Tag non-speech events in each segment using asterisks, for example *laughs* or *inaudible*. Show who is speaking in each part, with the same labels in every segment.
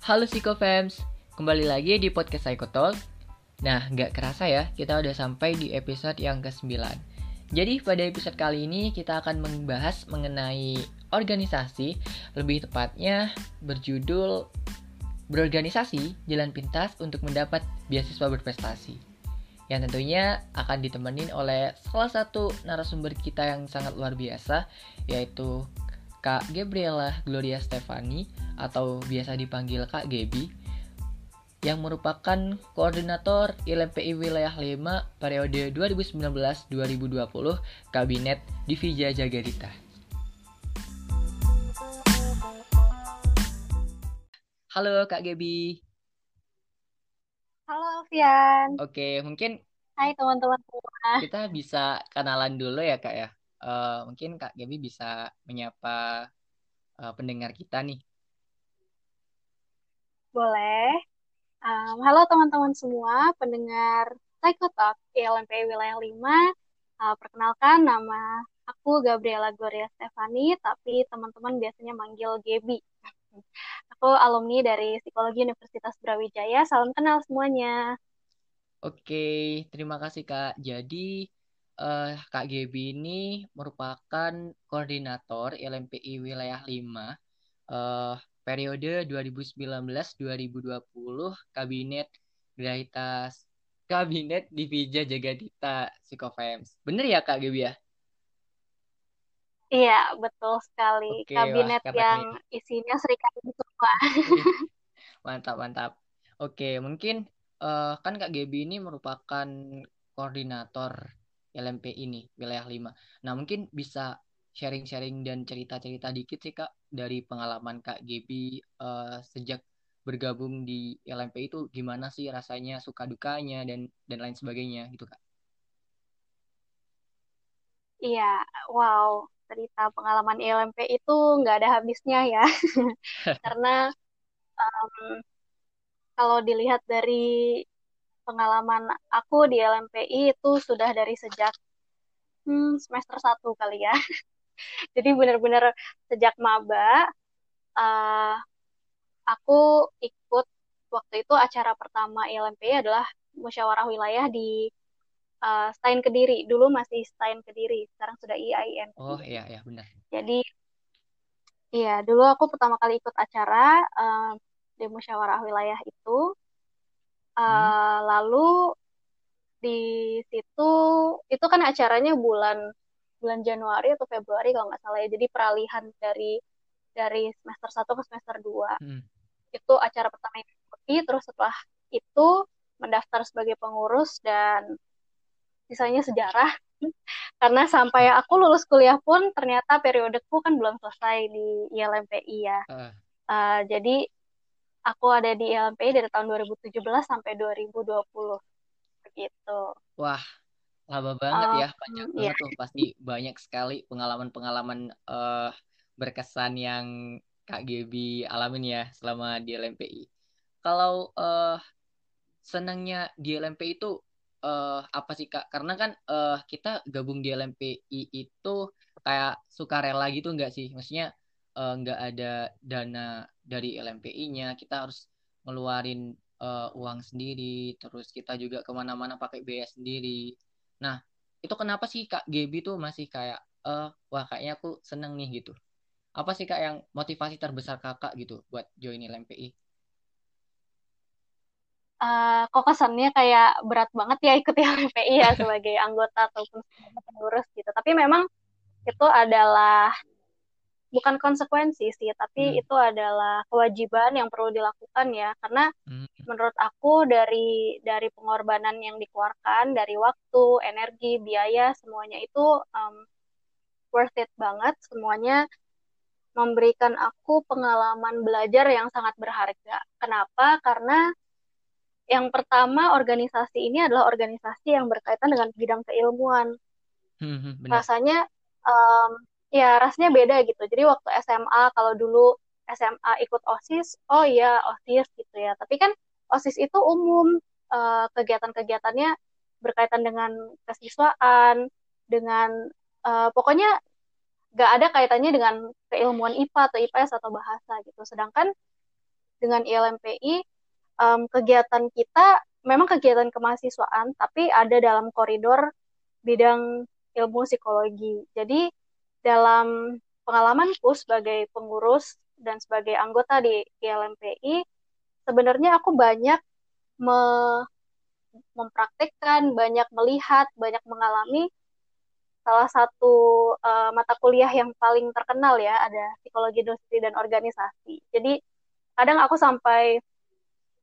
Speaker 1: Halo Psychofams, kembali lagi di podcast Psychotalk. Nah, nggak kerasa ya, kita udah sampai di episode yang ke-9. Jadi pada episode kali ini kita akan membahas mengenai organisasi, lebih tepatnya berjudul Berorganisasi Jalan Pintas untuk mendapat beasiswa berprestasi. Yang tentunya akan ditemenin oleh salah satu narasumber kita yang sangat luar biasa, yaitu Kak Gabriela Gloria Stefani atau biasa dipanggil Kak Gebi yang merupakan koordinator ILMPI Wilayah 5 periode 2019-2020 Kabinet Divija Jagarita. Halo Kak Gebi.
Speaker 2: Halo Alfian.
Speaker 1: Oke, mungkin
Speaker 2: Hai teman-teman semua.
Speaker 1: kita bisa kenalan dulu ya Kak ya. Uh, mungkin Kak Gebi bisa menyapa uh, pendengar kita nih.
Speaker 2: Boleh. Um, halo teman-teman semua, pendengar Psychotalk ILMP Wilayah 5. Uh, perkenalkan nama aku Gabriela Gloria Stefani, tapi teman-teman biasanya manggil Gebi. *laughs* Aku alumni dari Psikologi Universitas Brawijaya. Salam kenal semuanya.
Speaker 1: Oke, terima kasih Kak. Jadi uh, Kak Gebi ini merupakan koordinator LMPI Wilayah 5 uh, periode 2019-2020 Kabinet Graitas Kabinet Divija Jagadita Psikofems. Bener ya Kak Gebi ya?
Speaker 2: Iya, betul sekali.
Speaker 1: Oke,
Speaker 2: Kabinet
Speaker 1: wah,
Speaker 2: yang
Speaker 1: nih.
Speaker 2: isinya serikat semua. *laughs*
Speaker 1: mantap, mantap. Oke, mungkin uh, kan Kak Gebi ini merupakan koordinator LMP ini, wilayah 5. Nah, mungkin bisa sharing-sharing dan cerita-cerita dikit sih Kak dari pengalaman Kak Gebi uh, sejak bergabung di LMP itu gimana sih rasanya, suka dukanya dan dan lain sebagainya gitu Kak.
Speaker 2: Iya, wow cerita pengalaman ILMP itu nggak ada habisnya ya. *laughs* *laughs* Karena um, kalau dilihat dari pengalaman aku di LMPI itu sudah dari sejak hmm, semester 1 kali ya. *laughs* Jadi benar-benar sejak maba uh, aku ikut waktu itu acara pertama ILMPI adalah musyawarah wilayah di uh, Stain Kediri. Dulu masih Stain Kediri, sekarang sudah IAIN.
Speaker 1: Oh iya iya benar.
Speaker 2: Jadi iya, dulu aku pertama kali ikut acara uh, di musyawarah wilayah itu. Uh, hmm. Lalu di situ itu kan acaranya bulan bulan Januari atau Februari kalau nggak salah ya. Jadi peralihan dari dari semester 1 ke semester 2. Hmm. Itu acara pertama yang ikuti, terus setelah itu mendaftar sebagai pengurus dan sisanya sejarah *laughs* karena sampai aku lulus kuliah pun ternyata periodeku kan belum selesai di ILMPI ya uh. Uh, jadi aku ada di ILMPI dari tahun 2017 sampai 2020 begitu
Speaker 1: wah lama banget uh, ya banyak iya. banget tuh pasti banyak sekali pengalaman-pengalaman uh, berkesan yang Kak Gebi alamin ya selama di LMPI kalau uh, senangnya di LMPI itu uh, apa sih kak? Karena kan uh, kita gabung di LMPI itu kayak suka rela gitu nggak sih? Maksudnya uh, nggak ada dana dari LMPI-nya, kita harus ngeluarin uh, uang sendiri, terus kita juga ke mana-mana pakai biaya sendiri. Nah, itu kenapa sih kak Gaby tuh masih kayak, uh, wah kayaknya aku seneng nih gitu. Apa sih kak yang motivasi terbesar kakak gitu buat join LMPI?
Speaker 2: uh, kok kesannya kayak berat banget ya ikut *laughs* LPI ya sebagai anggota ataupun pengurus gitu. Tapi memang itu adalah bukan konsekuensi sih, tapi hmm. itu adalah kewajiban yang perlu dilakukan ya. Karena hmm. menurut aku dari dari pengorbanan yang dikeluarkan, dari waktu, energi, biaya, semuanya itu um, worth it banget. Semuanya memberikan aku pengalaman belajar yang sangat berharga. Kenapa? Karena yang pertama organisasi ini adalah organisasi yang berkaitan dengan bidang keilmuan. Hmm, hmm rasanya um, ya rasanya beda gitu. Jadi waktu SMA kalau dulu SMA ikut OSIS, oh iya OSIS gitu ya. Tapi kan OSIS itu umum uh, kegiatan-kegiatannya berkaitan dengan kesiswaan, dengan uh, pokoknya gak ada kaitannya dengan keilmuan IPA atau IPS atau bahasa gitu. Sedangkan dengan ILMPI um, kegiatan kita memang kegiatan kemahasiswaan tapi ada dalam koridor bidang ilmu psikologi. Jadi dalam pengalamanku sebagai pengurus dan sebagai anggota di ILMPI sebenarnya aku banyak me mempraktekkan, banyak melihat, banyak mengalami salah satu uh, mata kuliah yang paling terkenal ya ada psikologi industri dan organisasi. Jadi kadang aku sampai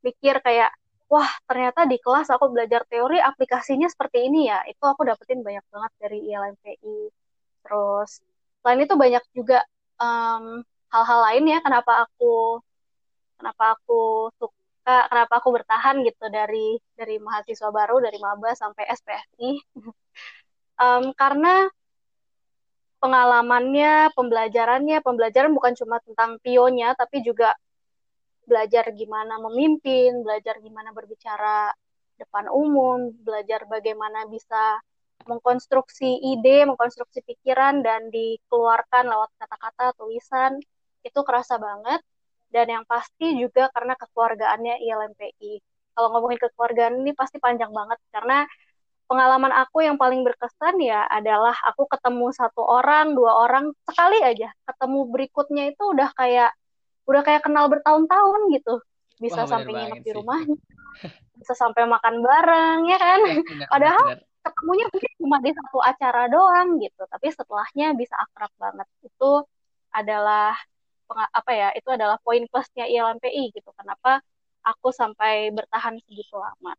Speaker 2: pikir kayak wah ternyata di kelas aku belajar teori aplikasinya seperti ini ya. Itu aku dapetin banyak banget dari ILMPI. Terus selain itu banyak juga hal hal-hal lain ya kenapa aku kenapa aku suka kenapa aku bertahan gitu dari dari mahasiswa baru dari maba sampai SPSI um, *laughs* karena pengalamannya, pembelajarannya, pembelajaran bukan cuma tentang pionya, tapi juga belajar gimana memimpin, belajar gimana berbicara depan umum, belajar bagaimana bisa mengkonstruksi ide, mengkonstruksi pikiran, dan dikeluarkan lewat kata-kata, tulisan, itu kerasa banget. Dan yang pasti juga karena kekeluargaannya ILMPI. Kalau ngomongin kekeluargaan ini pasti panjang banget, karena pengalaman aku yang paling berkesan ya adalah aku ketemu satu orang, dua orang sekali aja. Ketemu berikutnya itu udah kayak udah kayak kenal bertahun-tahun gitu. Bisa Wah, sampai nginep di rumahnya. *laughs* Bisa sampai makan bareng ya kan. Ya, bener, Padahal bener. Ketemunya mungkin cuma di satu acara doang gitu, tapi setelahnya bisa akrab banget. Itu adalah apa ya? Itu adalah poin plusnya ILMPI gitu. Kenapa aku sampai bertahan segitu lama.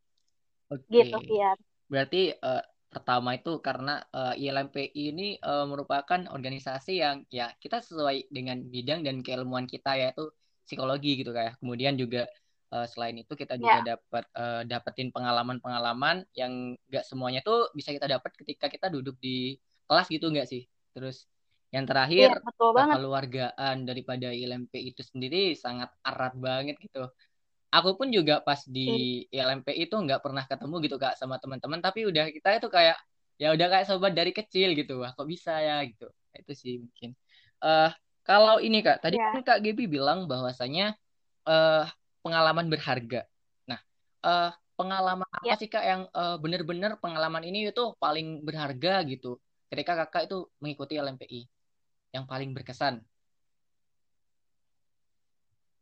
Speaker 2: Okay. Gitu, Fian.
Speaker 1: Berarti uh, pertama itu karena uh, eh, ILMPI ini uh, merupakan organisasi yang ya kita sesuai dengan bidang dan keilmuan kita yaitu psikologi gitu kayak. Kemudian juga uh, selain itu kita juga yeah. dapat uh, dapetin pengalaman-pengalaman yang gak semuanya tuh bisa kita dapat ketika kita duduk di kelas gitu nggak sih? Terus yang terakhir yeah, betul kekeluargaan daripada ILMP itu sendiri sangat erat banget gitu aku pun juga pas di hmm. LMP itu nggak pernah ketemu gitu kak sama teman-teman tapi udah kita itu kayak ya udah kayak sobat dari kecil gitu wah kok bisa ya gitu itu sih mungkin uh, kalau ini kak tadi yeah. kan kak Gaby bilang bahwasanya uh, pengalaman berharga. Nah uh, pengalaman apa yeah. sih kak yang uh, benar-benar pengalaman ini itu paling berharga gitu? Ketika kakak itu mengikuti LMPI yang paling berkesan.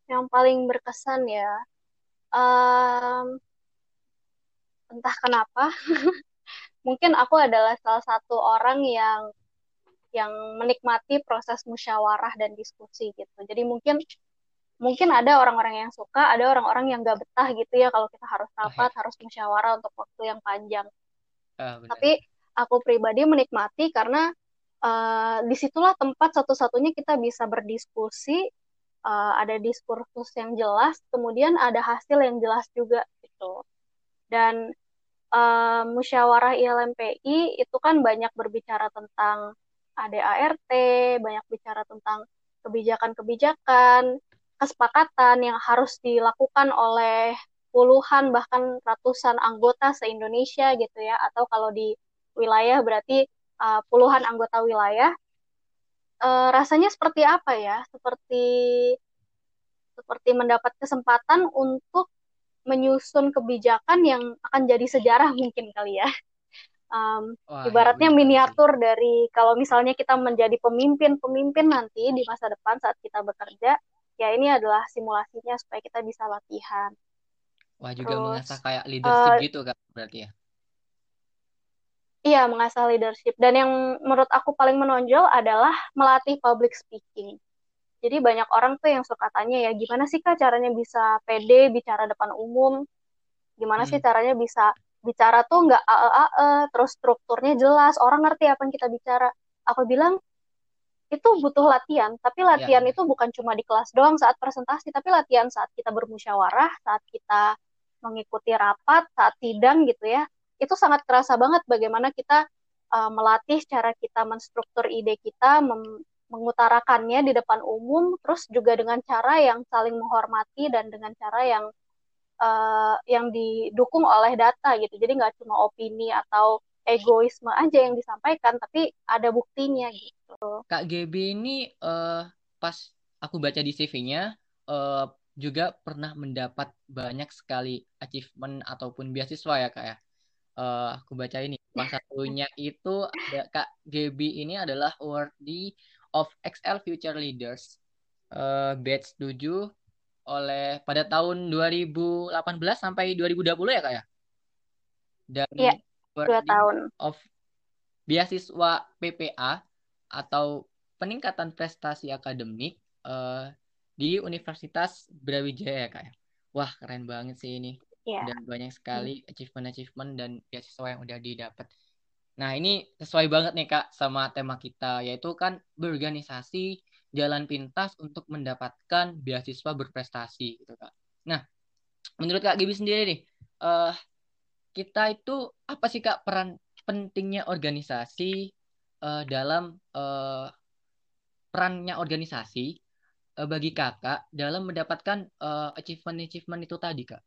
Speaker 2: Yang paling berkesan ya um, entah kenapa *laughs* mungkin aku adalah salah satu orang yang yang menikmati proses musyawarah dan diskusi gitu. Jadi mungkin mungkin ada orang-orang yang suka ada orang-orang yang gak betah gitu ya kalau kita harus rapat harus musyawarah untuk waktu yang panjang. Uh, tapi aku pribadi menikmati karena uh, di situlah tempat satu-satunya kita bisa berdiskusi uh, ada diskursus yang jelas, kemudian ada hasil yang jelas juga gitu. Dan uh, musyawarah ILMPI itu kan banyak berbicara tentang ADART, banyak bicara tentang kebijakan-kebijakan, kesepakatan yang harus dilakukan oleh puluhan bahkan ratusan anggota se-Indonesia gitu ya, atau kalau di wilayah berarti uh, puluhan anggota wilayah uh, rasanya seperti apa ya? Seperti seperti mendapat kesempatan untuk menyusun kebijakan yang akan jadi sejarah mungkin kali ya. Um, Wah, ibaratnya ya, miniatur dari kalau misalnya kita menjadi pemimpin-pemimpin nanti di masa depan saat kita bekerja, ya ini adalah simulasinya supaya kita bisa latihan.
Speaker 1: Wah juga Terus, mengasah kayak leadership uh, gitu kan berarti ya?
Speaker 2: Iya, mengasah leadership. Dan yang menurut aku paling menonjol adalah melatih public speaking. Jadi banyak orang tuh yang suka tanya ya, gimana sih kak caranya bisa pede bicara depan umum? Gimana hmm. sih caranya bisa bicara tuh nggak ae ae, terus strukturnya jelas, orang ngerti apa yang kita bicara. Aku bilang itu butuh latihan, tapi latihan ya. itu bukan cuma di kelas doang saat presentasi, tapi latihan saat kita bermusyawarah, saat kita mengikuti rapat, saat sidang gitu ya itu sangat terasa banget bagaimana kita uh, melatih cara kita menstruktur ide kita, mengutarakannya di depan umum, terus juga dengan cara yang saling menghormati dan dengan cara yang uh, yang didukung oleh data gitu. Jadi nggak cuma opini atau egoisme aja yang disampaikan, tapi ada buktinya gitu.
Speaker 1: Kak GB ini uh, pas aku baca di CV-nya uh, juga pernah mendapat banyak sekali achievement ataupun beasiswa ya kak ya. Uh, aku baca ini. Salah satunya itu ada Kak Gaby ini adalah awardee of XL Future Leaders uh, batch 7 oleh pada tahun 2018 sampai 2020 ya kak ya?
Speaker 2: Dan ya, dua tahun.
Speaker 1: Of beasiswa PPA atau peningkatan prestasi akademik uh, di Universitas Brawijaya kak ya. Wah keren banget sih ini. Yeah. Dan banyak sekali achievement-achievement dan beasiswa yang udah didapat. Nah ini sesuai banget nih kak sama tema kita yaitu kan berorganisasi jalan pintas untuk mendapatkan beasiswa berprestasi gitu kak. Nah menurut kak Gibi sendiri nih, uh, kita itu apa sih kak peran pentingnya organisasi uh, dalam uh, perannya organisasi uh, bagi kakak dalam mendapatkan uh, achievement-achievement itu tadi kak?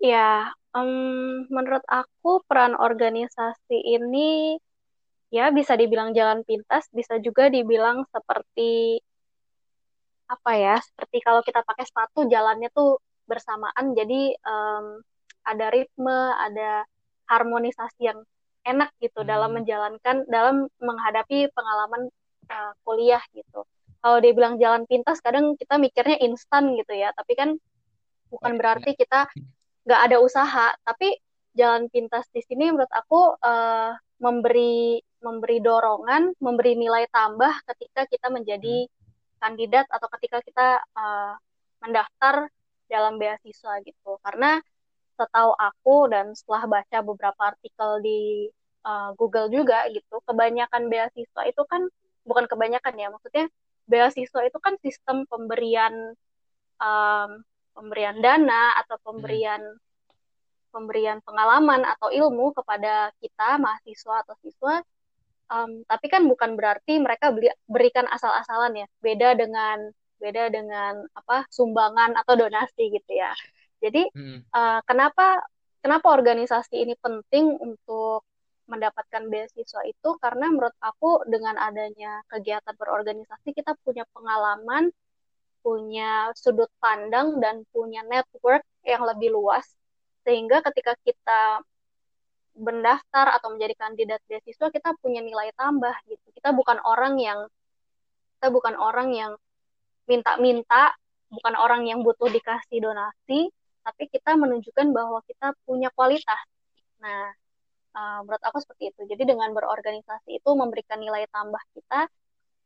Speaker 2: Ya, um, menurut aku peran organisasi ini ya bisa dibilang jalan pintas, bisa juga dibilang seperti apa ya, seperti kalau kita pakai sepatu jalannya tuh bersamaan, jadi um, ada ritme, ada harmonisasi yang enak gitu hmm. dalam menjalankan, dalam menghadapi pengalaman uh, kuliah gitu. Kalau dia bilang jalan pintas, kadang kita mikirnya instan gitu ya, tapi kan bukan iya, berarti iya. kita nggak ada usaha tapi jalan pintas di sini menurut aku uh, memberi memberi dorongan memberi nilai tambah ketika kita menjadi hmm. kandidat atau ketika kita uh, mendaftar dalam beasiswa gitu. Karena setahu aku dan setelah baca beberapa artikel di uh, Google juga gitu kebanyakan beasiswa itu kan bukan kebanyakan ya maksudnya beasiswa itu kan sistem pemberian um, pemberian dana atau pemberian pemberian pengalaman atau ilmu kepada kita mahasiswa atau siswa. Um, tapi kan bukan berarti mereka beli, berikan asal-asalan ya. Beda dengan beda dengan apa sumbangan atau donasi gitu ya. Jadi hmm. uh, kenapa kenapa organisasi ini penting untuk mendapatkan beasiswa itu? Karena menurut aku dengan adanya kegiatan berorganisasi kita punya pengalaman punya sudut pandang dan punya network yang lebih luas. Sehingga ketika kita mendaftar atau menjadi kandidat beasiswa kita punya nilai tambah gitu. Kita bukan orang yang kita bukan orang yang minta-minta bukan orang yang butuh dikasih donasi tapi kita menunjukkan bahwa kita punya kualitas nah uh, menurut aku seperti itu jadi dengan berorganisasi itu memberikan nilai tambah kita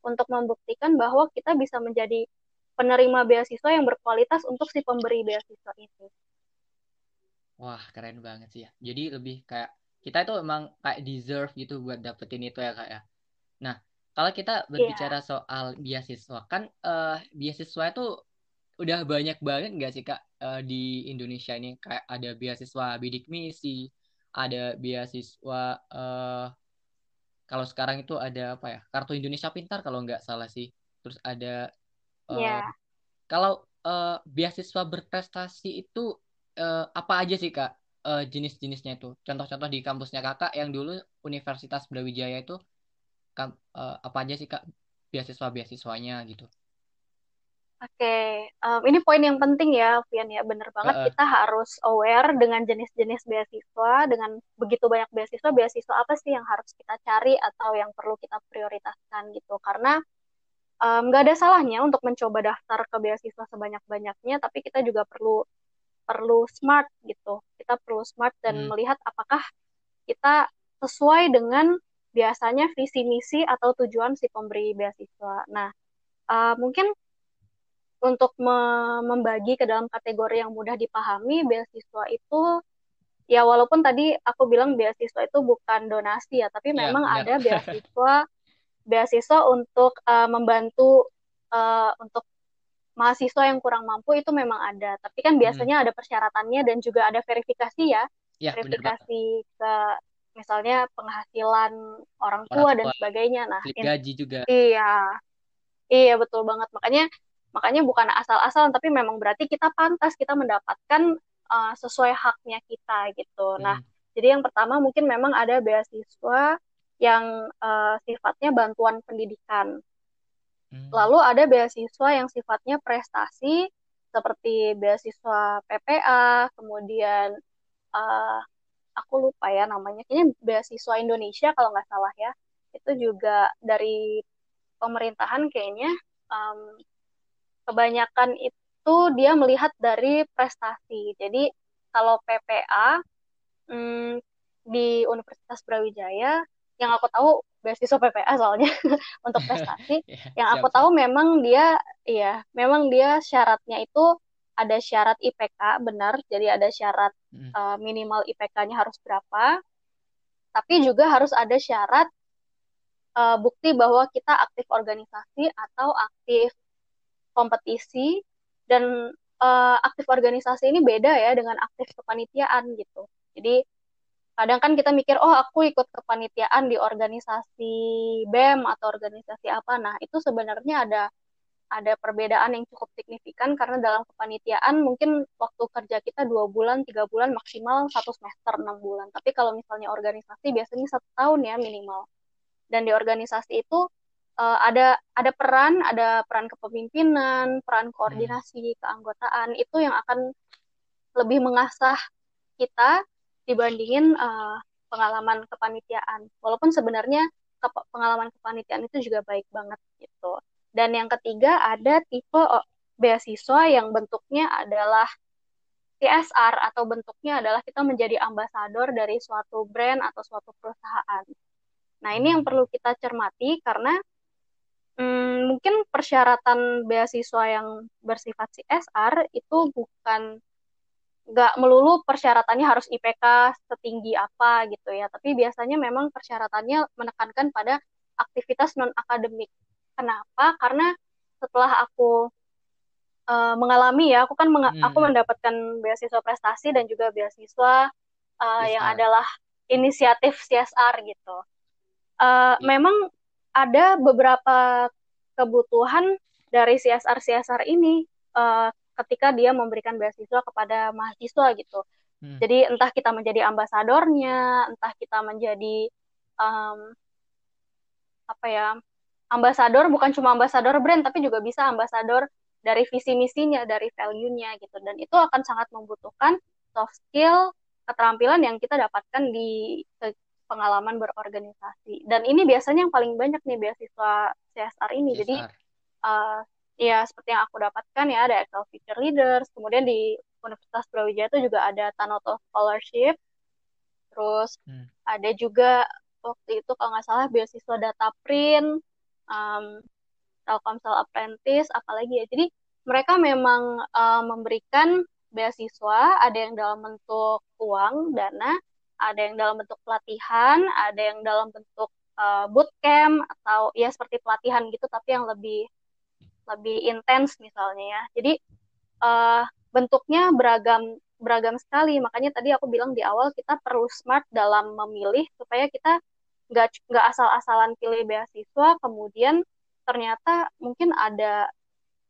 Speaker 2: untuk membuktikan bahwa kita bisa menjadi penerima beasiswa yang berkualitas untuk si pemberi beasiswa itu.
Speaker 1: Wah, keren banget sih ya. Jadi lebih kayak kita itu emang kayak deserve gitu buat dapetin itu ya kak ya. Nah, kalau kita berbicara yeah. soal beasiswa, kan uh, beasiswa itu udah banyak banget nggak sih kak uh, di Indonesia ini kayak ada beasiswa bidik misi, ada beasiswa uh, kalau sekarang itu ada apa ya kartu Indonesia Pintar kalau nggak salah sih. Terus ada yeah. Iya. kalau uh, beasiswa berprestasi itu uh, apa aja sih kak uh, jenis-jenisnya itu? Contoh-contoh di kampusnya kakak yang dulu Universitas Brawijaya itu uh, apa aja sih kak beasiswa-beasiswanya gitu?
Speaker 2: Oke, okay. um, ini poin yang penting ya, Vian ya, bener banget uh, kita harus aware dengan jenis-jenis beasiswa, dengan begitu banyak beasiswa, beasiswa apa sih yang harus kita cari atau yang perlu kita prioritaskan gitu, karena nggak um, ada salahnya untuk mencoba daftar ke beasiswa sebanyak-banyaknya, tapi kita juga perlu perlu smart gitu. Kita perlu smart dan hmm. melihat apakah kita sesuai dengan biasanya visi misi atau tujuan si pemberi beasiswa. Nah, uh, mungkin untuk me membagi ke dalam kategori yang mudah dipahami, beasiswa itu ya walaupun tadi aku bilang beasiswa itu bukan donasi ya, tapi ya, memang ya, ada *laughs* beasiswa beasiswa untuk uh, membantu uh, untuk mahasiswa yang kurang mampu itu memang ada. Tapi kan biasanya hmm. ada persyaratannya dan juga ada verifikasi ya. ya verifikasi ke misalnya penghasilan orang tua, orang tua dan sebagainya. Nah,
Speaker 1: gaji juga.
Speaker 2: Iya. Iya, betul banget. Makanya makanya bukan asal-asalan tapi memang berarti kita pantas kita mendapatkan uh, sesuai haknya kita gitu. Nah, hmm. Nah, jadi yang pertama mungkin memang ada beasiswa yang uh, sifatnya bantuan pendidikan. Hmm. Lalu ada beasiswa yang sifatnya prestasi seperti beasiswa PPA, kemudian uh, aku lupa ya namanya, kayaknya beasiswa Indonesia kalau nggak salah ya. Itu juga dari pemerintahan kayaknya um, kebanyakan itu dia melihat dari prestasi. Jadi kalau PPA um, di Universitas Brawijaya yang aku tahu beasiswa PPA soalnya *laughs* untuk prestasi. *laughs* yeah, yang aku tahu memang dia iya, memang dia syaratnya itu ada syarat IPK benar, jadi ada syarat hmm. uh, minimal IPK-nya harus berapa. Tapi juga harus ada syarat uh, bukti bahwa kita aktif organisasi atau aktif kompetisi dan uh, aktif organisasi ini beda ya dengan aktif kepanitiaan gitu. Jadi kadang kan kita mikir oh aku ikut kepanitiaan di organisasi BEM atau organisasi apa nah itu sebenarnya ada ada perbedaan yang cukup signifikan karena dalam kepanitiaan mungkin waktu kerja kita dua bulan tiga bulan maksimal satu semester enam bulan tapi kalau misalnya organisasi biasanya satu tahun ya minimal dan di organisasi itu uh, ada ada peran ada peran kepemimpinan peran koordinasi keanggotaan itu yang akan lebih mengasah kita dibandingin uh, pengalaman kepanitiaan. Walaupun sebenarnya ke pengalaman kepanitiaan itu juga baik banget gitu. Dan yang ketiga ada tipe beasiswa yang bentuknya adalah CSR atau bentuknya adalah kita menjadi ambasador dari suatu brand atau suatu perusahaan. Nah ini yang perlu kita cermati karena hmm, mungkin persyaratan beasiswa yang bersifat CSR itu bukan nggak melulu persyaratannya harus IPK setinggi apa gitu ya, tapi biasanya memang persyaratannya menekankan pada aktivitas non akademik. Kenapa? Karena setelah aku uh, mengalami ya, aku kan meng hmm. aku mendapatkan beasiswa prestasi dan juga beasiswa uh, yang adalah inisiatif CSR gitu. Uh, hmm. Memang ada beberapa kebutuhan dari CSR CSR ini uh, ketika dia memberikan beasiswa kepada mahasiswa gitu. Hmm. Jadi entah kita menjadi ambasadornya, entah kita menjadi um, apa ya ambasador bukan cuma ambasador brand tapi juga bisa ambasador dari visi misinya, dari value-nya gitu. Dan itu akan sangat membutuhkan soft skill, keterampilan yang kita dapatkan di pengalaman berorganisasi. Dan ini biasanya yang paling banyak nih beasiswa CSR ini. CSR. Jadi uh, ya seperti yang aku dapatkan ya ada Excel Future Leaders, kemudian di Universitas Brawijaya itu juga ada Tanoto Scholarship, terus hmm. ada juga waktu itu kalau nggak salah beasiswa data print, um, Telkomsel Apprentice, apalagi ya. Jadi mereka memang uh, memberikan beasiswa, ada yang dalam bentuk uang, dana, ada yang dalam bentuk pelatihan, ada yang dalam bentuk uh, bootcamp atau ya seperti pelatihan gitu tapi yang lebih lebih intens misalnya ya. Jadi uh, bentuknya beragam beragam sekali. Makanya tadi aku bilang di awal kita perlu smart dalam memilih supaya kita nggak nggak asal-asalan pilih beasiswa, kemudian ternyata mungkin ada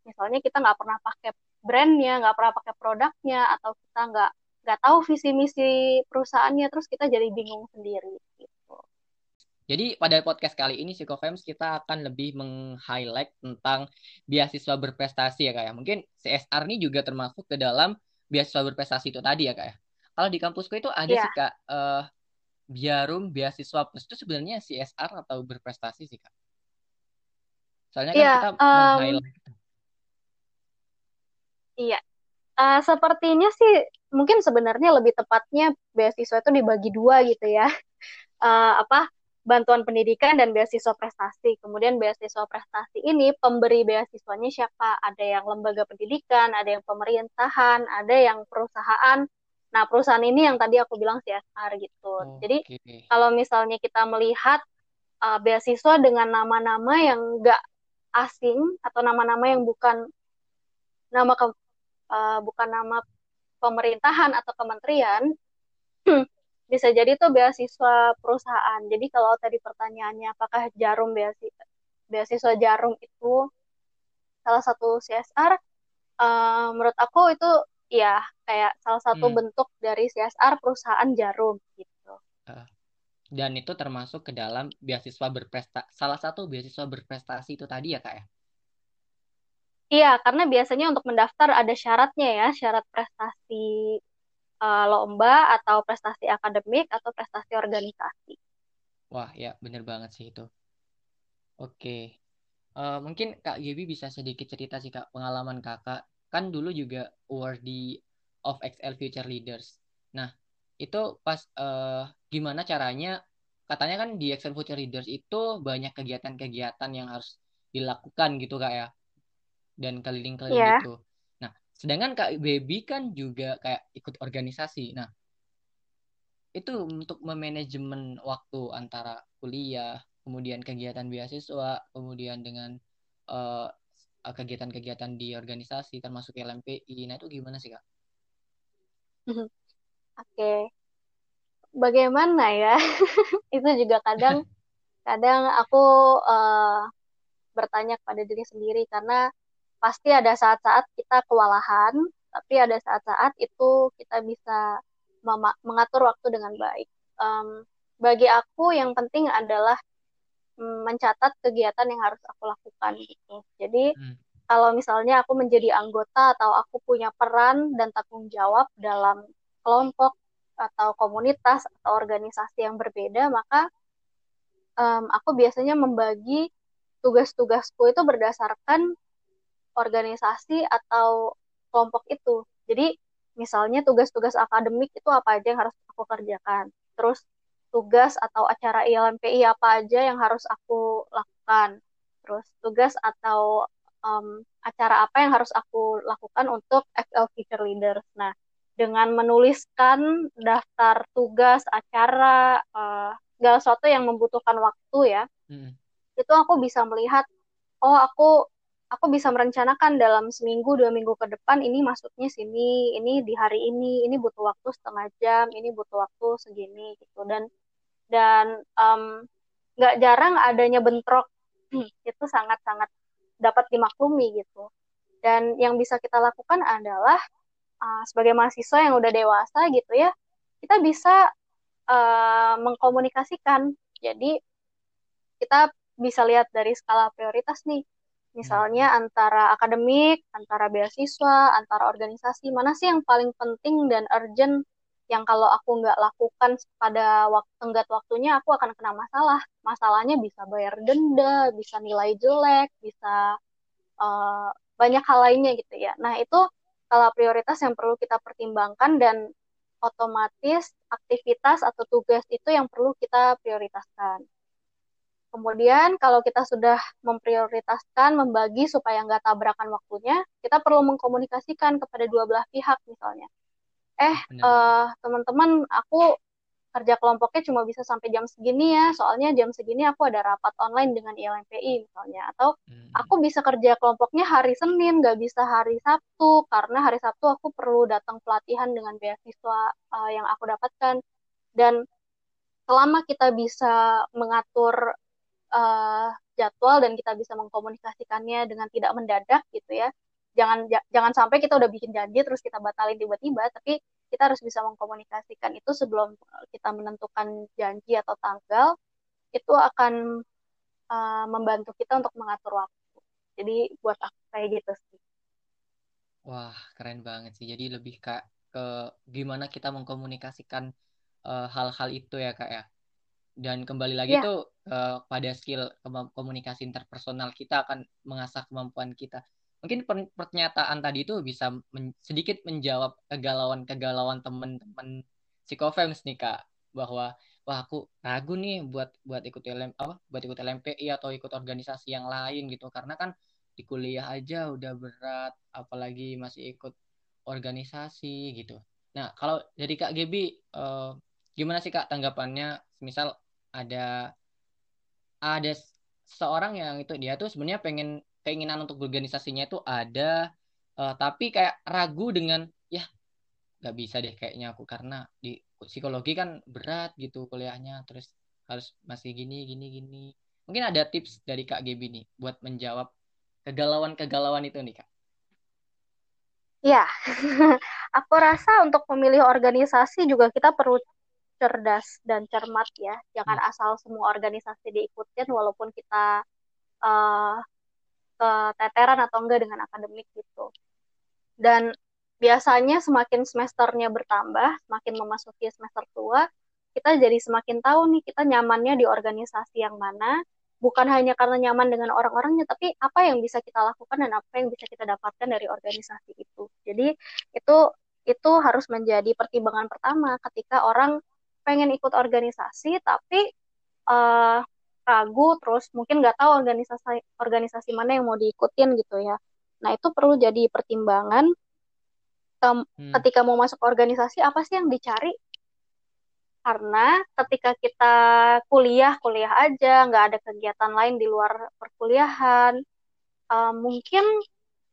Speaker 2: misalnya kita nggak pernah pakai brandnya, nggak pernah pakai produknya, atau kita nggak nggak tahu visi misi perusahaannya, terus kita jadi bingung sendiri. Gitu.
Speaker 1: Jadi pada podcast kali ini Psikofems kita akan lebih meng-highlight tentang beasiswa berprestasi ya kak ya. Mungkin CSR ini juga termasuk ke dalam beasiswa berprestasi itu tadi ya kak ya. Kalau di kampusku itu ada yeah. sih kak uh, Biarum beasiswa plus itu sebenarnya CSR atau berprestasi sih kak. Soalnya kan yeah, kita um, meng-highlight.
Speaker 2: Iya. Uh, sepertinya sih mungkin sebenarnya lebih tepatnya beasiswa itu dibagi dua gitu ya. Uh, *laughs* apa bantuan pendidikan dan beasiswa prestasi. Kemudian beasiswa prestasi ini pemberi beasiswanya siapa? Ada yang lembaga pendidikan, ada yang pemerintahan, ada yang perusahaan. Nah, perusahaan ini yang tadi aku bilang CSR gitu. Oh, Jadi kalau misalnya kita melihat uh, beasiswa dengan nama-nama yang enggak asing atau nama-nama yang bukan nama ke, uh, bukan nama pemerintahan atau kementerian *clears throat* bisa jadi itu beasiswa perusahaan. Jadi kalau tadi pertanyaannya apakah Jarum beasiswa beasiswa Jarum itu salah satu CSR, uh, eh, menurut aku itu ya kayak salah satu hmm. bentuk dari CSR perusahaan Jarum gitu.
Speaker 1: dan itu termasuk ke dalam beasiswa berprestasi salah satu beasiswa berprestasi itu tadi ya kak ya?
Speaker 2: Iya, karena biasanya untuk mendaftar ada syaratnya ya, syarat prestasi uh, lomba atau prestasi akademik atau prestasi organisasi.
Speaker 1: Wah, ya bener banget sih itu. Oke. Uh, mungkin Kak Gibi bisa sedikit cerita sih Kak pengalaman Kakak. Kan dulu juga awardee of XL Future Leaders. Nah, itu pas uh, gimana caranya katanya kan di XL Future Leaders itu banyak kegiatan-kegiatan yang harus dilakukan gitu Kak ya dan keliling-keliling yeah. gitu. Nah, sedangkan Kak Baby kan juga kayak ikut organisasi. Nah, itu untuk memanajemen waktu antara kuliah, kemudian kegiatan beasiswa, kemudian dengan uh, kegiatan-kegiatan di organisasi termasuk LMPI. Nah, itu gimana sih, Kak?
Speaker 2: Oke. Okay. Bagaimana ya? *laughs* itu juga kadang *laughs* kadang aku uh, bertanya kepada diri sendiri karena pasti ada saat-saat kita kewalahan, tapi ada saat-saat itu kita bisa mengatur waktu dengan baik. Um, bagi aku yang penting adalah mencatat kegiatan yang harus aku lakukan gitu. Jadi hmm. kalau misalnya aku menjadi anggota atau aku punya peran dan tanggung jawab dalam kelompok atau komunitas atau organisasi yang berbeda, maka um, aku biasanya membagi tugas-tugasku itu berdasarkan organisasi atau kelompok itu. Jadi misalnya tugas-tugas akademik itu apa aja yang harus aku kerjakan. Terus tugas atau acara ILMPI apa aja yang harus aku lakukan. Terus tugas atau um, acara apa yang harus aku lakukan untuk FL Future Leaders. Nah, dengan menuliskan daftar tugas, acara, uh, segala sesuatu yang membutuhkan waktu ya, hmm. itu aku bisa melihat, oh aku aku bisa merencanakan dalam seminggu dua minggu ke depan ini masuknya sini ini di hari ini ini butuh waktu setengah jam ini butuh waktu segini gitu dan dan nggak um, jarang adanya bentrok. *clears throat* Itu sangat sangat dapat dimaklumi gitu. Dan yang bisa kita lakukan adalah uh, sebagai mahasiswa yang udah dewasa gitu ya kita bisa uh, mengkomunikasikan. Jadi kita bisa lihat dari skala prioritas nih. Misalnya antara akademik, antara beasiswa, antara organisasi, mana sih yang paling penting dan urgent yang kalau aku nggak lakukan pada waktu tenggat waktunya aku akan kena masalah. Masalahnya bisa bayar denda, bisa nilai jelek, bisa uh, banyak hal lainnya gitu ya. Nah itu kalau prioritas yang perlu kita pertimbangkan dan otomatis aktivitas atau tugas itu yang perlu kita prioritaskan. Kemudian kalau kita sudah memprioritaskan, membagi supaya nggak tabrakan waktunya, kita perlu mengkomunikasikan kepada dua belah pihak misalnya. Eh, uh, teman-teman, aku kerja kelompoknya cuma bisa sampai jam segini ya, soalnya jam segini aku ada rapat online dengan ILMPI misalnya. Atau hmm. aku bisa kerja kelompoknya hari Senin, nggak bisa hari Sabtu, karena hari Sabtu aku perlu datang pelatihan dengan beasiswa uh, yang aku dapatkan. Dan selama kita bisa mengatur uh, jadwal dan kita bisa mengkomunikasikannya dengan tidak mendadak gitu ya jangan jangan sampai kita udah bikin janji terus kita batalin tiba-tiba tapi kita harus bisa mengkomunikasikan itu sebelum kita menentukan janji atau tanggal itu akan uh, membantu kita untuk mengatur waktu. Jadi buat aku kayak gitu sih.
Speaker 1: Wah keren banget sih. Jadi lebih kak ke gimana kita mengkomunikasikan eh, hal-hal uh, itu ya kak ya. Dan kembali lagi yeah. tuh uh, pada skill komunikasi interpersonal kita akan mengasah kemampuan kita mungkin pernyataan tadi itu bisa men sedikit menjawab kegalauan-kegalauan teman-teman psikofems nih kak. Bahwa wah aku ragu nih buat buat ikut LM apa buat ikut LMPI atau ikut organisasi yang lain gitu. Karena kan di kuliah aja udah berat apalagi masih ikut organisasi gitu. Nah kalau jadi kak Gebi uh, gimana sih kak tanggapannya? Misal ada ada seorang yang itu dia tuh sebenarnya pengen keinginan untuk organisasinya itu ada uh, tapi kayak ragu dengan ya nggak bisa deh kayaknya aku karena di psikologi kan berat gitu kuliahnya terus harus masih gini gini gini mungkin ada tips dari kak Gebi nih buat menjawab kegalauan-kegalauan itu nih kak
Speaker 2: Ya, *laughs* aku rasa untuk memilih organisasi juga kita perlu cerdas dan cermat ya. Jangan hmm. asal semua organisasi diikutin walaupun kita uh, keteteran atau enggak dengan akademik gitu. Dan biasanya semakin semesternya bertambah, semakin memasuki semester tua, kita jadi semakin tahu nih kita nyamannya di organisasi yang mana, bukan hanya karena nyaman dengan orang-orangnya, tapi apa yang bisa kita lakukan dan apa yang bisa kita dapatkan dari organisasi itu. Jadi itu itu harus menjadi pertimbangan pertama ketika orang pengen ikut organisasi tapi uh, ragu terus mungkin nggak tahu organisasi organisasi mana yang mau diikutin gitu ya. Nah itu perlu jadi pertimbangan hmm. ketika mau masuk organisasi apa sih yang dicari karena ketika kita kuliah kuliah aja nggak ada kegiatan lain di luar perkuliahan um, mungkin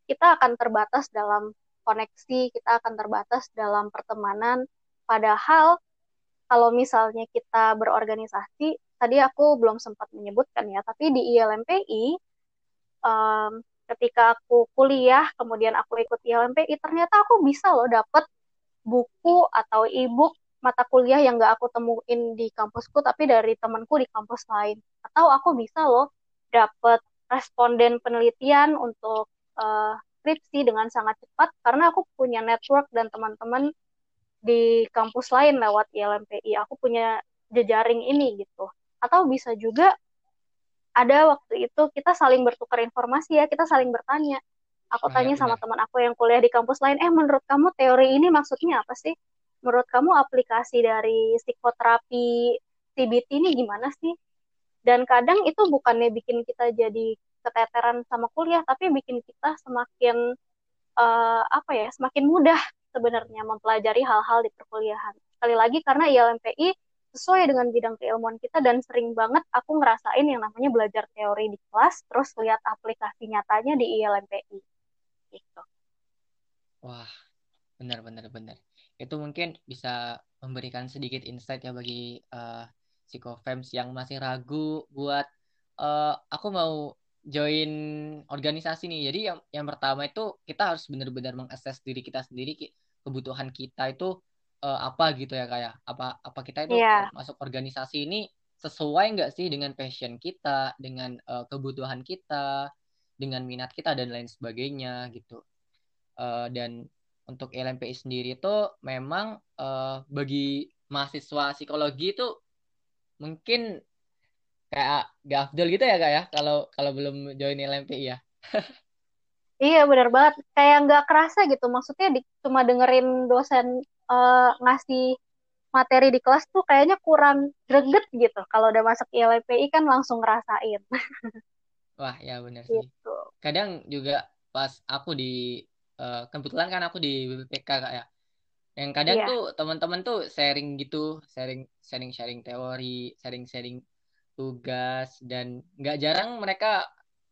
Speaker 2: kita akan terbatas dalam koneksi kita akan terbatas dalam pertemanan padahal kalau misalnya kita berorganisasi tadi aku belum sempat menyebutkan ya tapi di ILMPI um, ketika aku kuliah kemudian aku ikut ILMPI ternyata aku bisa loh dapet buku atau e-book mata kuliah yang gak aku temuin di kampusku tapi dari temanku di kampus lain. Atau aku bisa loh dapat responden penelitian untuk uh, skripsi dengan sangat cepat karena aku punya network dan teman-teman di kampus lain lewat ILMPI aku punya jejaring ini gitu atau bisa juga ada waktu itu kita saling bertukar informasi ya kita saling bertanya aku oh, tanya ya, sama teman aku yang kuliah di kampus lain eh menurut kamu teori ini maksudnya apa sih menurut kamu aplikasi dari psikoterapi CBT ini gimana sih? Dan kadang itu bukannya bikin kita jadi keteteran sama kuliah, tapi bikin kita semakin uh, apa ya, semakin mudah sebenarnya mempelajari hal-hal di perkuliahan. Sekali lagi karena ILMPI sesuai dengan bidang keilmuan kita dan sering banget aku ngerasain yang namanya belajar teori di kelas, terus lihat aplikasi nyatanya di ILMPI. Gitu.
Speaker 1: Wah, benar benar benar itu mungkin bisa memberikan sedikit insight ya bagi uh, psikofems yang masih ragu buat uh, aku mau join organisasi nih. Jadi yang yang pertama itu kita harus benar-benar mengakses diri kita sendiri kebutuhan kita itu uh, apa gitu ya kayak ya. apa apa kita itu yeah. masuk organisasi ini sesuai nggak sih dengan passion kita, dengan uh, kebutuhan kita, dengan minat kita dan lain sebagainya gitu. Uh, dan untuk LMPI sendiri itu memang uh, bagi mahasiswa psikologi itu mungkin kayak gak afdol gitu ya kak ya kalau kalau belum join LMPI ya. *laughs*
Speaker 2: iya benar banget kayak nggak kerasa gitu maksudnya di, cuma dengerin dosen uh, ngasih materi di kelas tuh kayaknya kurang greget gitu kalau udah masuk LMPI kan langsung ngerasain. *laughs*
Speaker 1: Wah ya benar sih. Gitu. Kadang juga pas aku di uh, kebetulan kan aku di BPPK kak ya yang kadang yeah. tuh teman-teman tuh sharing gitu sharing sharing sharing teori sharing sharing tugas dan nggak jarang mereka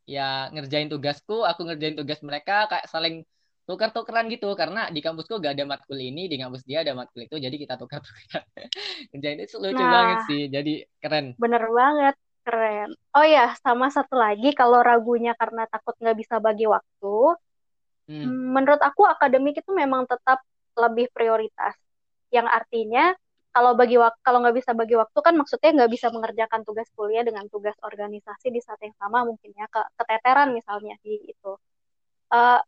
Speaker 1: ya ngerjain tugasku aku ngerjain tugas mereka kayak saling tukar-tukeran gitu karena di kampusku gak ada matkul ini di kampus dia ada matkul itu jadi kita tukar-tukar *laughs* ngerjain itu lucu nah, banget sih jadi keren
Speaker 2: bener banget keren oh ya sama satu lagi kalau ragunya karena takut nggak bisa bagi waktu Hmm. Menurut aku akademik itu memang tetap lebih prioritas. Yang artinya kalau bagi waktu kalau nggak bisa bagi waktu kan maksudnya nggak bisa mengerjakan tugas kuliah dengan tugas organisasi di saat yang sama mungkin ya ke keteteran misalnya di itu. Uh,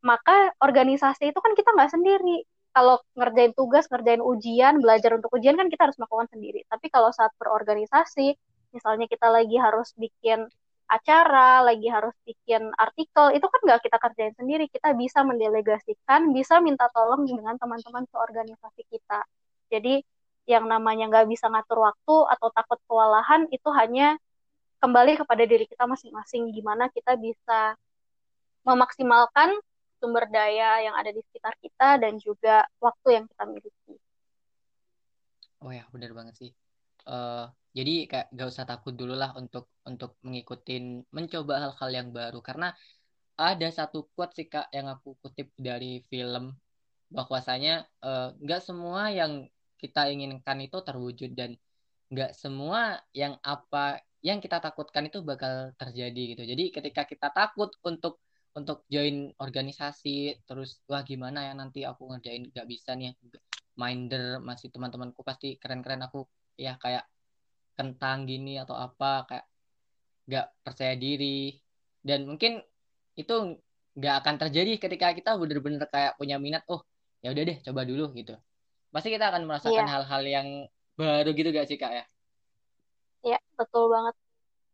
Speaker 2: maka organisasi itu kan kita nggak sendiri. Kalau ngerjain tugas, ngerjain ujian, belajar untuk ujian kan kita harus melakukan sendiri. Tapi kalau saat berorganisasi, misalnya kita lagi harus bikin acara, lagi harus bikin artikel, itu kan nggak kita kerjain sendiri. Kita bisa mendelegasikan, bisa minta tolong dengan teman-teman seorganisasi kita. Jadi yang namanya nggak bisa ngatur waktu atau takut kewalahan itu hanya kembali kepada diri kita masing-masing. Gimana kita bisa memaksimalkan sumber daya yang ada di sekitar kita dan juga waktu yang kita miliki.
Speaker 1: Oh ya, benar banget sih. Uh, jadi kayak gak usah takut dulu lah untuk untuk mengikuti mencoba hal-hal yang baru karena ada satu quote sih kak yang aku kutip dari film bahwasanya eh, nggak uh, semua yang kita inginkan itu terwujud dan nggak semua yang apa yang kita takutkan itu bakal terjadi gitu jadi ketika kita takut untuk untuk join organisasi terus wah gimana ya nanti aku ngerjain? Nggak bisa nih minder masih teman-temanku pasti keren-keren. Aku ya kayak kentang gini atau apa kayak nggak percaya diri. Dan mungkin itu nggak akan terjadi ketika kita bener-bener kayak punya minat oh ya udah deh coba dulu gitu. Pasti kita akan merasakan iya. hal-hal yeah. yang baru gitu gak sih kak ya?
Speaker 2: Iya betul banget.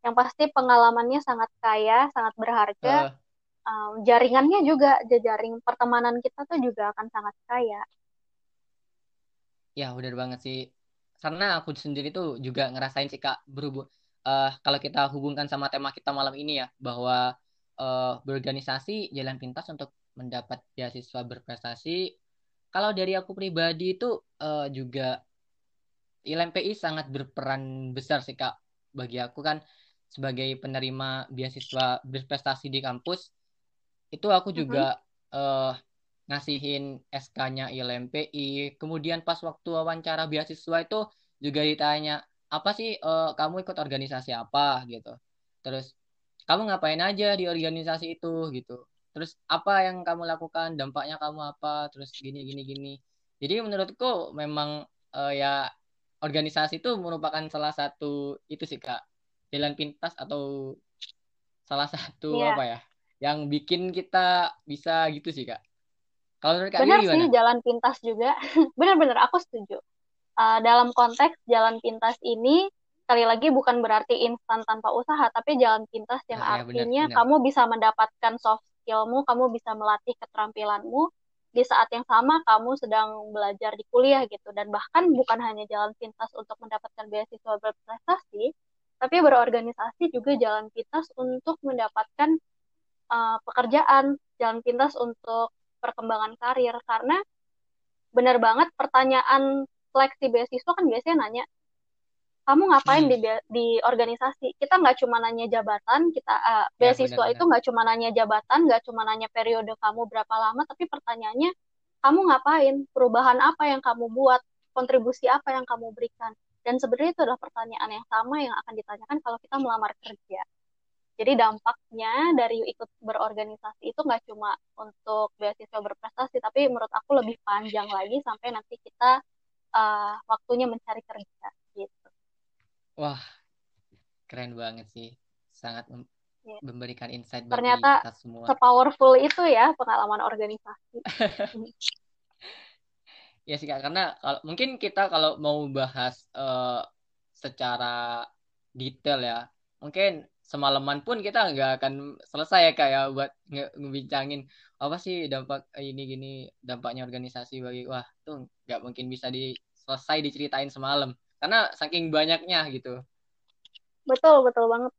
Speaker 2: Yang pasti pengalamannya sangat kaya sangat berharga. Uh. Um, jaringannya juga jejaring pertemanan kita tuh juga akan sangat kaya.
Speaker 1: Ya benar banget sih. Karena aku sendiri tuh juga ngerasain sih kak berhubung uh, kalau kita hubungkan sama tema kita malam ini ya bahwa uh, berorganisasi jalan pintas untuk mendapat beasiswa berprestasi. Kalau dari aku pribadi itu uh, juga ILMPI sangat berperan besar sih kak bagi aku kan sebagai penerima beasiswa berprestasi di kampus itu aku juga uh-huh. uh, ngasihin SK-nya ILMPI kemudian pas waktu wawancara beasiswa itu juga ditanya apa sih uh, kamu ikut organisasi apa? Gitu. Terus kamu ngapain aja di organisasi itu? Gitu. Terus apa yang kamu lakukan? Dampaknya kamu apa? Terus gini gini gini. Jadi menurutku memang uh, ya organisasi itu merupakan salah satu itu sih kak jalan pintas atau salah satu yeah. apa ya yang bikin kita bisa gitu sih kak.
Speaker 2: Kalau menurut kak benar sih jalan pintas juga. *laughs* Benar-benar aku setuju. Uh, dalam konteks jalan pintas ini sekali lagi bukan berarti instan tanpa usaha tapi jalan pintas yang nah, artinya ya, benar, benar. kamu bisa mendapatkan soft skillmu kamu bisa melatih keterampilanmu di saat yang sama kamu sedang belajar di kuliah gitu. Dan bahkan bukan hanya jalan pintas untuk mendapatkan beasiswa berprestasi tapi berorganisasi juga jalan pintas untuk mendapatkan uh, pekerjaan, jalan pintas untuk perkembangan karir. Karena benar banget pertanyaan seleksi beasiswa kan biasanya nanya kamu ngapain hmm. di di organisasi? Kita nggak cuma nanya jabatan kita uh, beasiswa ya, itu nggak cuma nanya jabatan nggak cuma nanya periode kamu berapa lama tapi pertanyaannya kamu ngapain? Perubahan apa yang kamu buat? Kontribusi apa yang kamu berikan? Dan sebenarnya itu adalah pertanyaan yang sama yang akan ditanyakan kalau kita melamar kerja. Jadi dampaknya dari ikut berorganisasi itu nggak cuma untuk beasiswa berprestasi, tapi menurut aku lebih panjang lagi sampai nanti kita uh, waktunya mencari kerja gitu.
Speaker 1: Wah, keren banget sih, sangat mem yeah. memberikan insight
Speaker 2: bagi Ternyata kita semua. Sepowerful itu ya pengalaman organisasi. *laughs*
Speaker 1: ya sih kak karena kalau mungkin kita kalau mau bahas uh, secara detail ya mungkin semalaman pun kita nggak akan selesai ya kak ya buat nge ngebincangin apa sih dampak ini gini dampaknya organisasi bagi wah tuh nggak mungkin bisa di selesai diceritain semalam. Karena saking banyaknya gitu.
Speaker 2: Betul betul banget.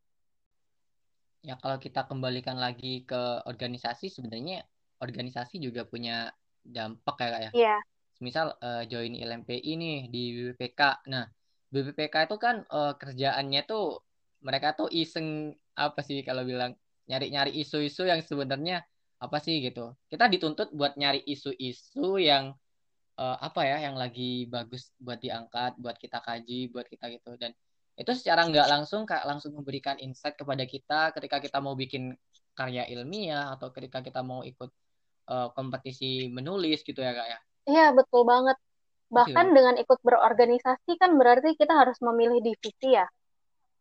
Speaker 1: Ya kalau kita kembalikan lagi ke organisasi sebenarnya organisasi juga punya dampak ya kak ya.
Speaker 2: Iya.
Speaker 1: Misal uh, join LMPI nih di BPK. Nah, BPK itu kan uh, kerjaannya tuh mereka tuh iseng apa sih kalau bilang nyari-nyari isu-isu yang sebenarnya apa sih gitu. Kita dituntut buat nyari isu-isu yang uh, apa ya yang lagi bagus buat diangkat, buat kita kaji, buat kita gitu dan itu secara nggak langsung kayak langsung memberikan insight kepada kita ketika kita mau bikin karya ilmiah atau ketika kita mau ikut uh, kompetisi menulis gitu ya kak ya
Speaker 2: Iya, betul banget. Bahkan okay. dengan ikut berorganisasi kan berarti kita harus memilih divisi ya.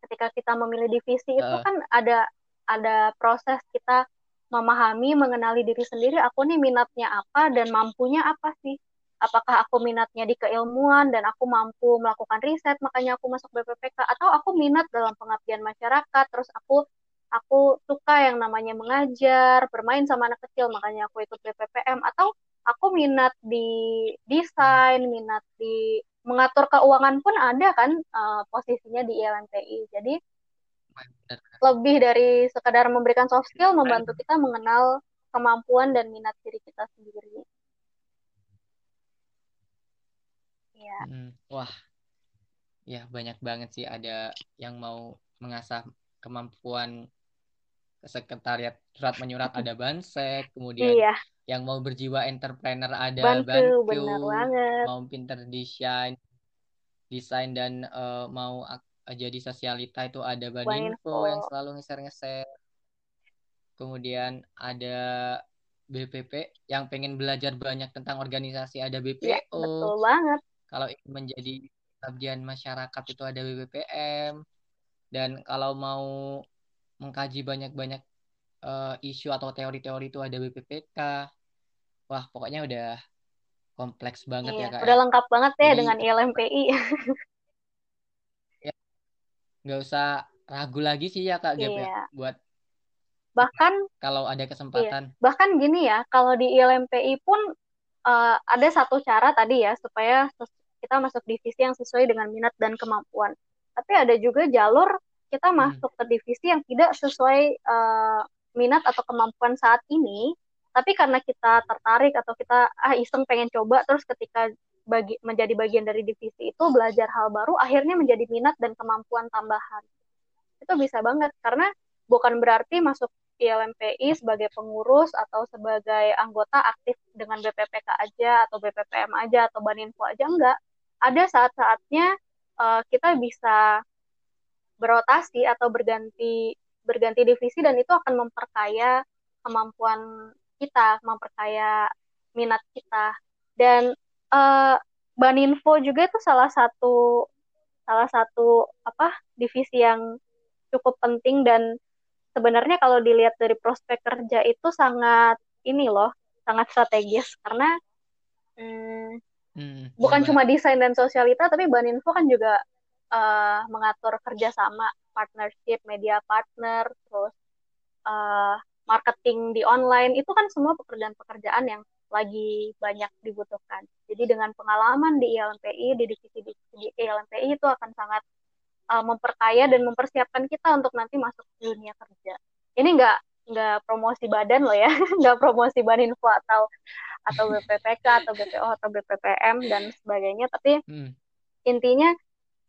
Speaker 2: Ketika kita memilih divisi uh. itu kan ada ada proses kita memahami, mengenali diri sendiri, aku nih minatnya apa dan mampunya apa sih. Apakah aku minatnya di keilmuan dan aku mampu melakukan riset, makanya aku masuk BPPK, atau aku minat dalam pengabdian masyarakat, terus aku aku suka yang namanya mengajar, bermain sama anak kecil, makanya aku ikut BPPM, atau aku minat di desain, minat di mengatur keuangan pun ada kan uh, posisinya di ILMPI. Jadi lebih dari sekadar memberikan soft skill, membantu kita mengenal kemampuan dan minat diri kita sendiri.
Speaker 1: Ya. Hmm, wah, ya banyak banget sih ada yang mau mengasah kemampuan sekretariat surat menyurat *laughs* ada bansek, kemudian iya yang mau berjiwa entrepreneur ada
Speaker 2: bantu, bantu
Speaker 1: mau pinter desain desain dan uh, mau jadi sosialita itu ada Baninfo yang selalu ngeser-ngeser kemudian ada BPP yang pengen belajar banyak tentang organisasi ada BPO ya,
Speaker 2: betul banget.
Speaker 1: Kalau ingin menjadi pengabdian masyarakat itu ada BPPM dan kalau mau mengkaji banyak-banyak uh, isu atau teori-teori itu ada BPPK. Wah, pokoknya udah kompleks banget ya,
Speaker 2: iya,
Speaker 1: ya kak.
Speaker 2: Udah lengkap banget ya Jadi, dengan ILMPI. *laughs*
Speaker 1: ya, nggak usah ragu lagi sih ya kak Gap ya iya. buat
Speaker 2: bahkan
Speaker 1: kalau ada kesempatan.
Speaker 2: Iya, bahkan gini ya, kalau di ILMPI pun uh, ada satu cara tadi ya supaya kita masuk divisi yang sesuai dengan minat dan kemampuan. Tapi ada juga jalur kita hmm. masuk ke divisi yang tidak sesuai uh, minat atau kemampuan saat ini, tapi karena kita tertarik atau kita ah iseng pengen coba terus ketika bagi menjadi bagian dari divisi itu belajar hal baru akhirnya menjadi minat dan kemampuan tambahan. Itu bisa banget karena bukan berarti masuk ILMPI sebagai pengurus atau sebagai anggota aktif dengan BPPK aja atau BPPM aja atau Baninfo aja enggak. Ada saat-saatnya uh, kita bisa berotasi atau berganti berganti divisi dan itu akan memperkaya kemampuan kita, memperkaya minat kita. Dan uh, Baninfo juga itu salah satu salah satu apa divisi yang cukup penting dan sebenarnya kalau dilihat dari prospek kerja itu sangat ini loh, sangat strategis karena hmm, hmm, bukan cuma desain dan sosialita, tapi Baninfo kan juga uh, mengatur kerjasama, partnership, media partner, terus uh, marketing di online itu kan semua pekerjaan-pekerjaan yang lagi banyak dibutuhkan. Jadi dengan pengalaman di ILMPI, di divisi di ILMPI itu akan sangat uh, memperkaya dan mempersiapkan kita untuk nanti masuk ke dunia kerja. Ini nggak nggak promosi badan loh ya, *laughs* nggak promosi Baninfo atau atau BPPK atau BPO atau BPPM dan sebagainya, tapi hmm. intinya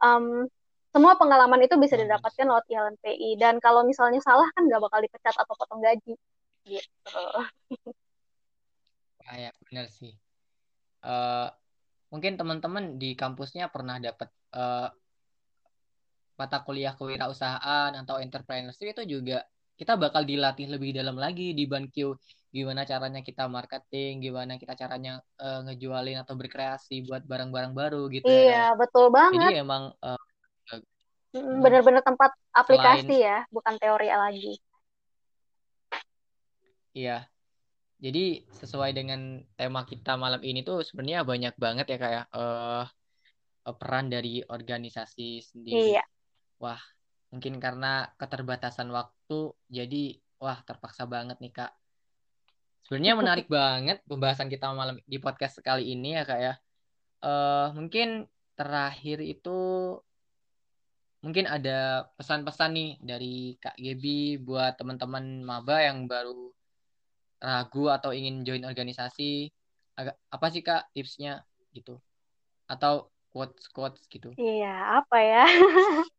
Speaker 2: um, semua pengalaman itu bisa didapatkan lewat ILMPI dan kalau misalnya salah kan nggak bakal dipecat atau potong gaji gitu. *laughs*
Speaker 1: Ah, ya benar sih. Uh, mungkin teman-teman di kampusnya pernah dapat uh, mata kuliah kewirausahaan atau entrepreneurship itu juga kita bakal dilatih lebih dalam lagi di BanQ gimana caranya kita marketing, gimana kita caranya uh, ngejualin atau berkreasi buat barang-barang baru gitu
Speaker 2: iya, ya. Iya, betul banget.
Speaker 1: Jadi emang uh,
Speaker 2: bener-bener tempat aplikasi selain, ya, bukan teori lagi.
Speaker 1: Iya. Jadi sesuai dengan tema kita malam ini tuh sebenarnya banyak banget ya kayak uh, peran dari organisasi sendiri. Iya wah mungkin karena keterbatasan waktu jadi wah terpaksa banget nih kak sebenarnya menarik banget pembahasan kita malam di podcast kali ini ya kak ya. Uh, mungkin terakhir itu mungkin ada pesan-pesan nih dari kak Gebi buat teman-teman maba yang baru ragu atau ingin join organisasi. Agak apa sih kak tipsnya gitu? Atau quotes quotes gitu?
Speaker 2: Iya apa ya *laughs*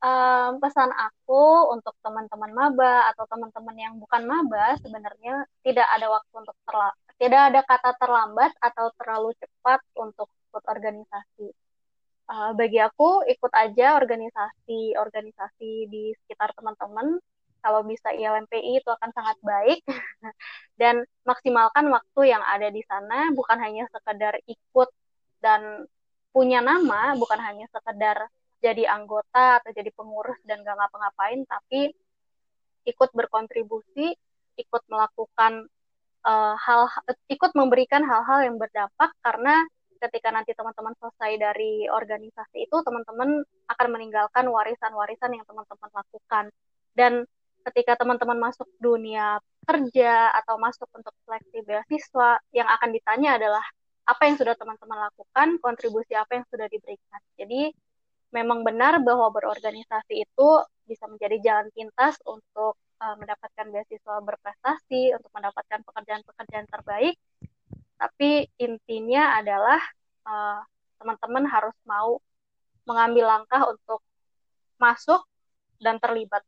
Speaker 2: um, pesan aku untuk teman-teman maba atau teman-teman yang bukan maba sebenarnya tidak ada waktu untuk terla tidak ada kata terlambat atau terlalu cepat untuk ikut organisasi. Uh, bagi aku ikut aja organisasi-organisasi di sekitar teman-teman. Kalau bisa ILMPI itu akan sangat baik *laughs* dan maksimalkan waktu yang ada di sana bukan hanya sekedar ikut dan punya nama, bukan hanya sekedar jadi anggota atau jadi pengurus dan gak ngapa-ngapain tapi ikut berkontribusi ikut melakukan uh, hal ikut memberikan hal-hal yang berdampak karena ketika nanti teman-teman selesai dari organisasi itu teman-teman akan meninggalkan warisan-warisan yang teman-teman lakukan. Dan ketika teman-teman masuk dunia kerja atau masuk untuk seleksi beasiswa yang akan ditanya adalah apa yang sudah teman-teman lakukan? Kontribusi apa yang sudah diberikan? Jadi memang benar bahwa berorganisasi itu bisa menjadi jalan pintas untuk uh, mendapatkan beasiswa berprestasi, untuk mendapatkan pekerjaan-pekerjaan terbaik. Tapi intinya adalah eh, teman-teman harus mau mengambil langkah untuk masuk dan terlibat